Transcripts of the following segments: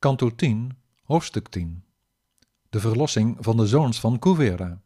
Kanto 10, hoofdstuk 10. De verlossing van de zoons van Kuvera.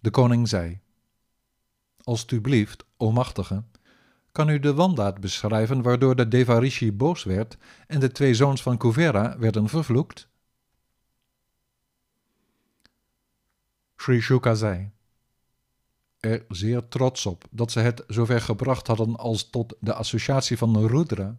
De koning zei: Alsjeblieft, o machtige, kan u de wandaad beschrijven waardoor de Devarishi boos werd en de twee zoons van Kuvera werden vervloekt? Sri Shuka zei: Er zeer trots op dat ze het zover gebracht hadden als tot de associatie van Rudra,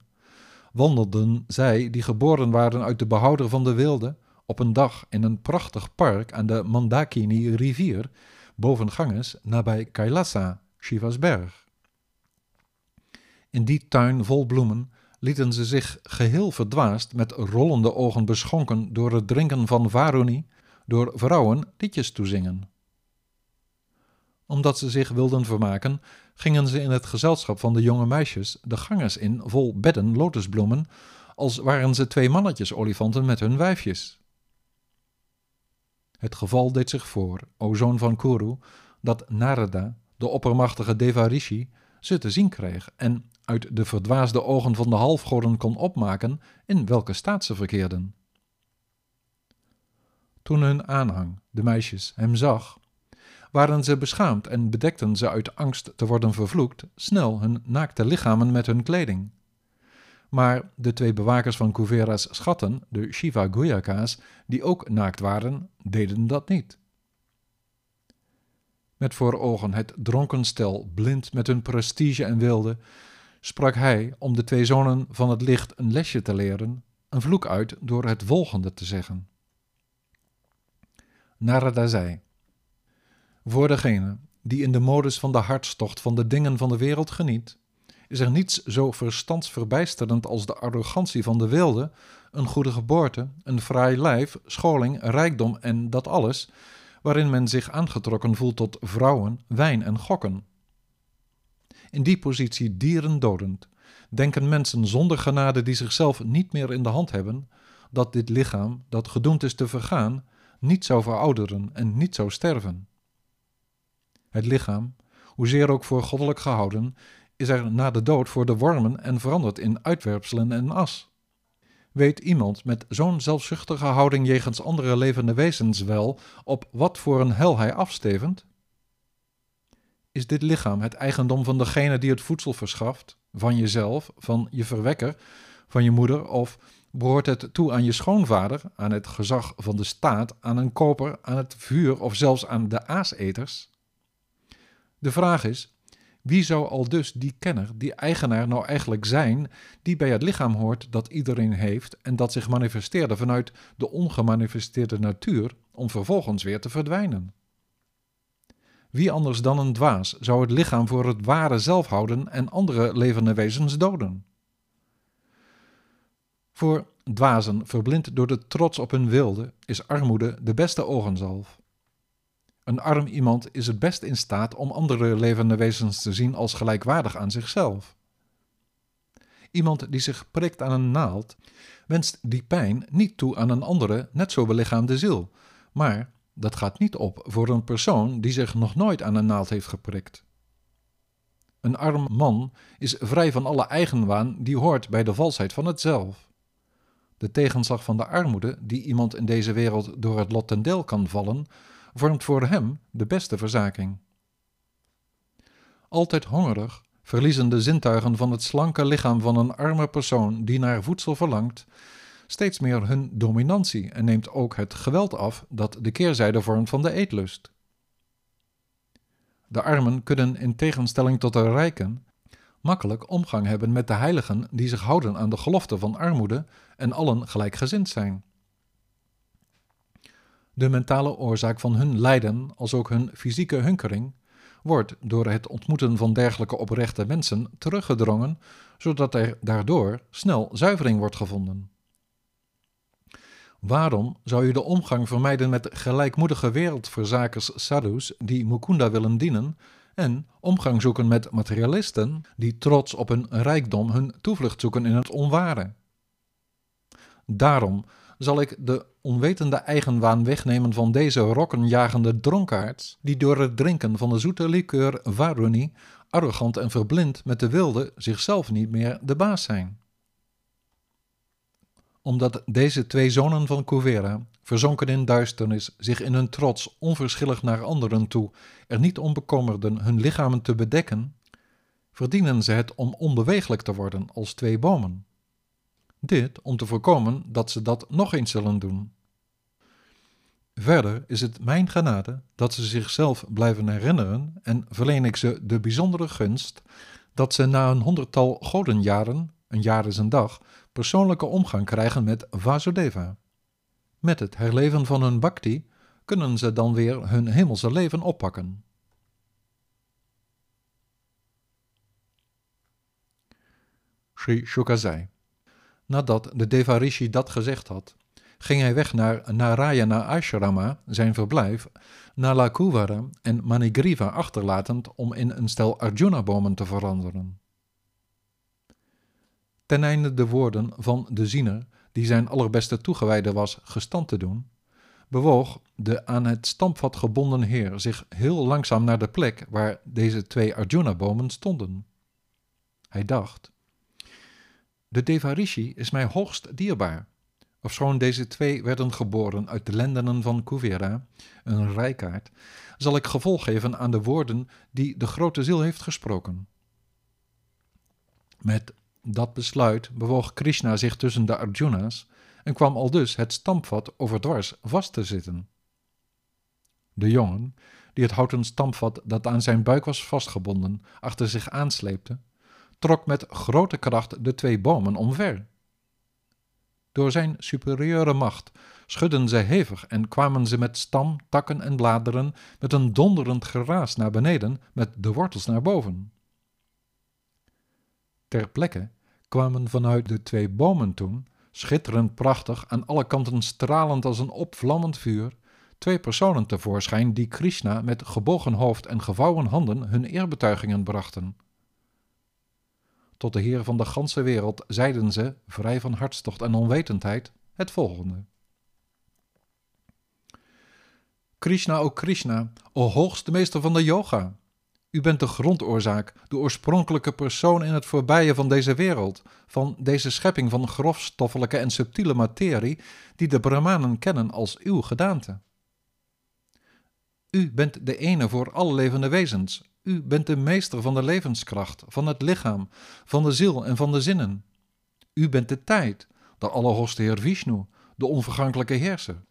wandelden zij, die geboren waren uit de behouder van de wilde, op een dag in een prachtig park aan de Mandakini-rivier, boven Ganges, nabij Kailasa, Shiva's berg. In die tuin vol bloemen lieten ze zich geheel verdwaasd met rollende ogen beschonken door het drinken van Varuni, door vrouwen liedjes toezingen. Omdat ze zich wilden vermaken, gingen ze in het gezelschap van de jonge meisjes de ganges in vol bedden lotusbloemen, als waren ze twee mannetjes olifanten met hun wijfjes. Het geval deed zich voor, o zoon van Kuru, dat Narada, de oppermachtige Devarishi, ze te zien kreeg en uit de verdwaasde ogen van de halfgoden kon opmaken in welke staat ze verkeerden. Toen hun aanhang, de meisjes, hem zag, waren ze beschaamd en bedekten ze uit angst te worden vervloekt snel hun naakte lichamen met hun kleding. Maar de twee bewakers van Kuvera's schatten, de Shiva Guyaka's, die ook naakt waren, deden dat niet. Met voor ogen het dronken stel, blind met hun prestige en wilde, sprak hij, om de twee zonen van het licht een lesje te leren, een vloek uit door het volgende te zeggen. Narada zei: Voor degene die in de modus van de hartstocht van de dingen van de wereld geniet, is er niets zo verstandsverbijsterend als de arrogantie van de wilde, een goede geboorte, een fraai lijf, scholing, rijkdom en dat alles, waarin men zich aangetrokken voelt tot vrouwen, wijn en gokken. In die positie dieren dodend, denken mensen zonder genade die zichzelf niet meer in de hand hebben, dat dit lichaam, dat gedoemd is te vergaan, niet zou verouderen en niet zou sterven. Het lichaam, hoezeer ook voor goddelijk gehouden, is er na de dood voor de wormen en verandert in uitwerpselen en as. Weet iemand met zo'n zelfzuchtige houding jegens andere levende wezens wel op wat voor een hel hij afstevend? Is dit lichaam het eigendom van degene die het voedsel verschaft, van jezelf, van je verwekker, van je moeder, of behoort het toe aan je schoonvader, aan het gezag van de staat, aan een koper, aan het vuur of zelfs aan de aaseters? De vraag is: wie zou al dus die kenner, die eigenaar nou eigenlijk zijn, die bij het lichaam hoort dat iedereen heeft en dat zich manifesteerde vanuit de ongemanifesteerde natuur, om vervolgens weer te verdwijnen? Wie anders dan een dwaas zou het lichaam voor het ware zelf houden en andere levende wezens doden? Voor dwazen, verblind door de trots op hun wilde, is armoede de beste ogenzalf. Een arm iemand is het best in staat om andere levende wezens te zien als gelijkwaardig aan zichzelf. Iemand die zich prikt aan een naald, wenst die pijn niet toe aan een andere, net zo belichaamde ziel, maar dat gaat niet op voor een persoon die zich nog nooit aan een naald heeft geprikt. Een arm man is vrij van alle eigenwaan die hoort bij de valsheid van het zelf. De tegenslag van de armoede die iemand in deze wereld door het lot ten deel kan vallen, vormt voor hem de beste verzaking. Altijd hongerig verliezen de zintuigen van het slanke lichaam van een arme persoon die naar voedsel verlangt, steeds meer hun dominantie en neemt ook het geweld af dat de keerzijde vormt van de eetlust. De armen kunnen in tegenstelling tot de rijken makkelijk omgang hebben met de heiligen die zich houden aan de gelofte van armoede en allen gelijkgezind zijn. De mentale oorzaak van hun lijden, als ook hun fysieke hunkering, wordt door het ontmoeten van dergelijke oprechte mensen teruggedrongen, zodat er daardoor snel zuivering wordt gevonden. Waarom zou je de omgang vermijden met gelijkmoedige wereldverzakers sadhus die Mukunda willen dienen en omgang zoeken met materialisten die trots op hun rijkdom hun toevlucht zoeken in het onware? Daarom zal ik de onwetende eigenwaan wegnemen van deze rokkenjagende dronkaards, die door het drinken van de zoete likeur Varuni, arrogant en verblind met de wilde, zichzelf niet meer de baas zijn. omdat deze twee zonen van Kuvera, verzonken in duisternis, zich in hun trots onverschillig naar anderen toe er niet om bekommerden hun lichamen te bedekken, verdienen ze het om onbeweeglijk te worden als twee bomen. Dit om te voorkomen dat ze dat nog eens zullen doen. Verder is het mijn genade dat ze zichzelf blijven herinneren en verleen ik ze de bijzondere gunst dat ze na een honderdtal godenjaren, een jaar is een dag, persoonlijke omgang krijgen met Vasudeva. Met het herleven van hun bhakti kunnen ze dan weer hun hemelse leven oppakken. Sri Shuka zei. Nadat de Devarishi dat gezegd had, ging hij weg naar Narayana Ashrama, zijn verblijf, Nalakuvara en Manigriva achterlatend om in een stel Arjuna-bomen te veranderen. Ten einde de woorden van de ziener, die zijn allerbeste toegewijde was, gestand te doen, bewoog de aan het stampvat gebonden heer zich heel langzaam naar de plek waar deze twee Arjuna-bomen stonden. Hij dacht: De Devarishi is mij hoogst dierbaar. Ofschoon deze twee werden geboren uit de lendenen van Kuvera, een rijkaard, zal ik gevolg geven aan de woorden die de grote ziel heeft gesproken. Met dat besluit bewoog Krishna zich tussen de Arjuna's en kwam aldus het stampvat overdwars vast te zitten. De jongen, die het houten stampvat dat aan zijn buik was vastgebonden achter zich aansleepte, trok met grote kracht de twee bomen omver. Door zijn superieure macht schudden zij hevig en kwamen ze met stam, takken en bladeren met een donderend geraas naar beneden, met de wortels naar boven. Ter plekke kwamen vanuit de twee bomen toen, schitterend prachtig, aan alle kanten stralend als een opvlammend vuur, twee personen tevoorschijn die Krishna met gebogen hoofd en gevouwen handen hun eerbetuigingen brachten. Tot de Heer van de ganse wereld zeiden ze, vrij van hartstocht en onwetendheid, het volgende. Krishna, o Krishna, o hoogste meester van de yoga. U bent de grondoorzaak, de oorspronkelijke persoon in het voorbije van deze wereld, van deze schepping van grofstoffelijke en subtiele materie, die de Brahmanen kennen als uw gedaante. U bent de ene voor alle levende wezens, u bent de meester van de levenskracht, van het lichaam, van de ziel en van de zinnen. U bent de tijd, de Allerhoogste Heer Vishnu, de onvergankelijke heerser.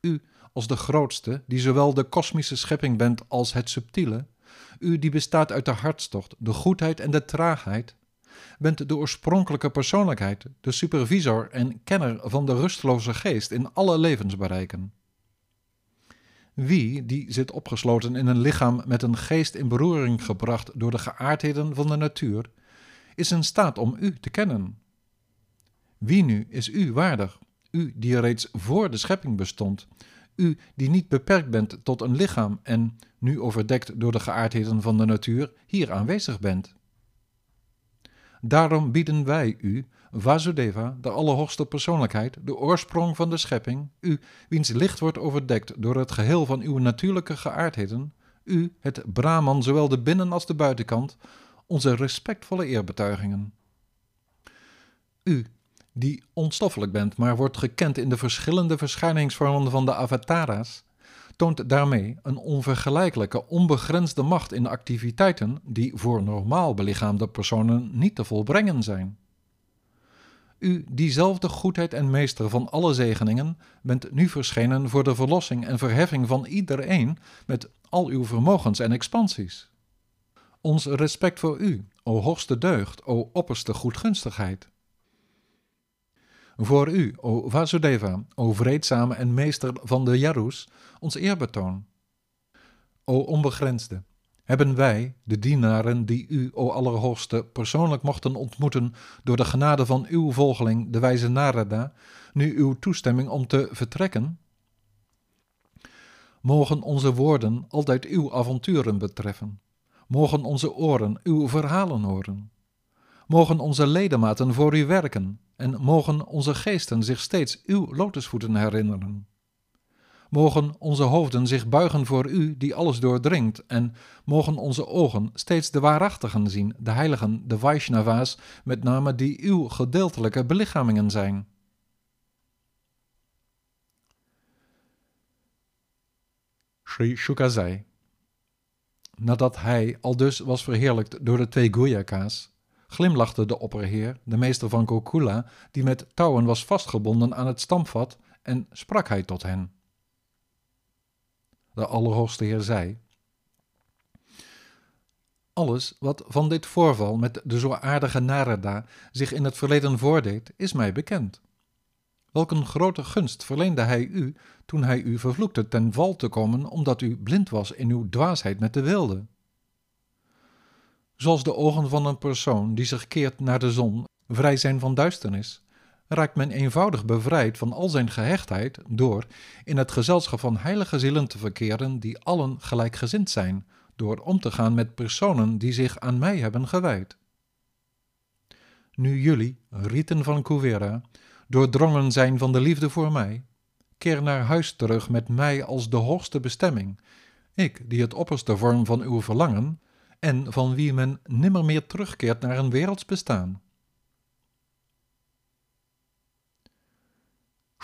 U, als de grootste, die zowel de kosmische schepping bent als het subtiele, u die bestaat uit de hartstocht, de goedheid en de traagheid, bent de oorspronkelijke persoonlijkheid, de supervisor en kenner van de rusteloze geest in alle levensbereiken. Wie, die zit opgesloten in een lichaam met een geest in beroering gebracht door de geaardheden van de natuur, is in staat om u te kennen. Wie nu is u waardig, u die reeds voor de schepping bestond, u die niet beperkt bent tot een lichaam en, nu overdekt door de geaardheden van de natuur, hier aanwezig bent? Daarom bieden wij u, Vasudeva, de Allerhoogste Persoonlijkheid, de oorsprong van de schepping, u, wiens licht wordt overdekt door het geheel van uw natuurlijke geaardheden, u, het Brahman, zowel de binnen- als de buitenkant, onze respectvolle eerbetuigingen. U, die onstoffelijk bent, maar wordt gekend in de verschillende verschijningsvormen van de avatara's, toont daarmee een onvergelijkelijke, onbegrensde macht in activiteiten die voor normaal belichaamde personen niet te volbrengen zijn. U, diezelfde goedheid en meester van alle zegeningen, bent nu verschenen voor de verlossing en verheffing van iedereen met al uw vermogens en expansies. Ons respect voor u, o hoogste deugd, o opperste goedgunstigheid. Voor u, o Vasudeva, o vreedzame en meester van de Jarus, ons eerbetoon. O onbegrensde, hebben wij, de dienaren die u, o Allerhoogste, persoonlijk mochten ontmoeten door de genade van uw volgeling, de wijze Narada, nu uw toestemming om te vertrekken? Mogen onze woorden altijd uw avonturen betreffen. Mogen onze oren uw verhalen horen. Mogen onze ledematen voor u werken en mogen onze geesten zich steeds uw lotusvoeten herinneren. Mogen onze hoofden zich buigen voor U die alles doordringt en mogen onze ogen steeds de waarachtigen zien, de heiligen, de Vaishnava's, met name die Uw gedeeltelijke belichamingen zijn. Sri Shuka zei, nadat hij al dus was verheerlijkt door de twee Gujaka's, glimlachte de opperheer, de meester van Kokula, die met touwen was vastgebonden aan het stamvat, en sprak hij tot hen. De Allerhoogste Heer zei: Alles wat van dit voorval met de zo aardige Narada zich in het verleden voordeed, is mij bekend. Welk een grote gunst verleende hij u toen hij u vervloekte ten val te komen omdat u blind was in uw dwaasheid met de wilde? Zoals de ogen van een persoon die zich keert naar de zon vrij zijn van duisternis, raakt men eenvoudig bevrijd van al zijn gehechtheid door in het gezelschap van heilige zielen te verkeren die allen gelijkgezind zijn, door om te gaan met personen die zich aan mij hebben gewijd. Nu jullie, rieten van Cuvera, doordrongen zijn van de liefde voor mij, keer naar huis terug met mij als de hoogste bestemming, ik die het opperste vorm van uw verlangen, en van wie men nimmer meer terugkeert naar een werelds bestaan.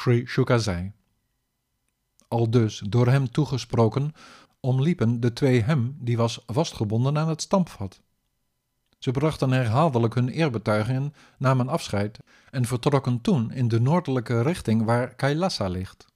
Sri Shuka zei. Al dus, door hem toegesproken, omliepen de twee hem, die was vastgebonden aan het stampvat. Ze brachten herhaaldelijk hun eerbetuigingen, namen afscheid en vertrokken toen in de noordelijke richting waar Kailasa ligt.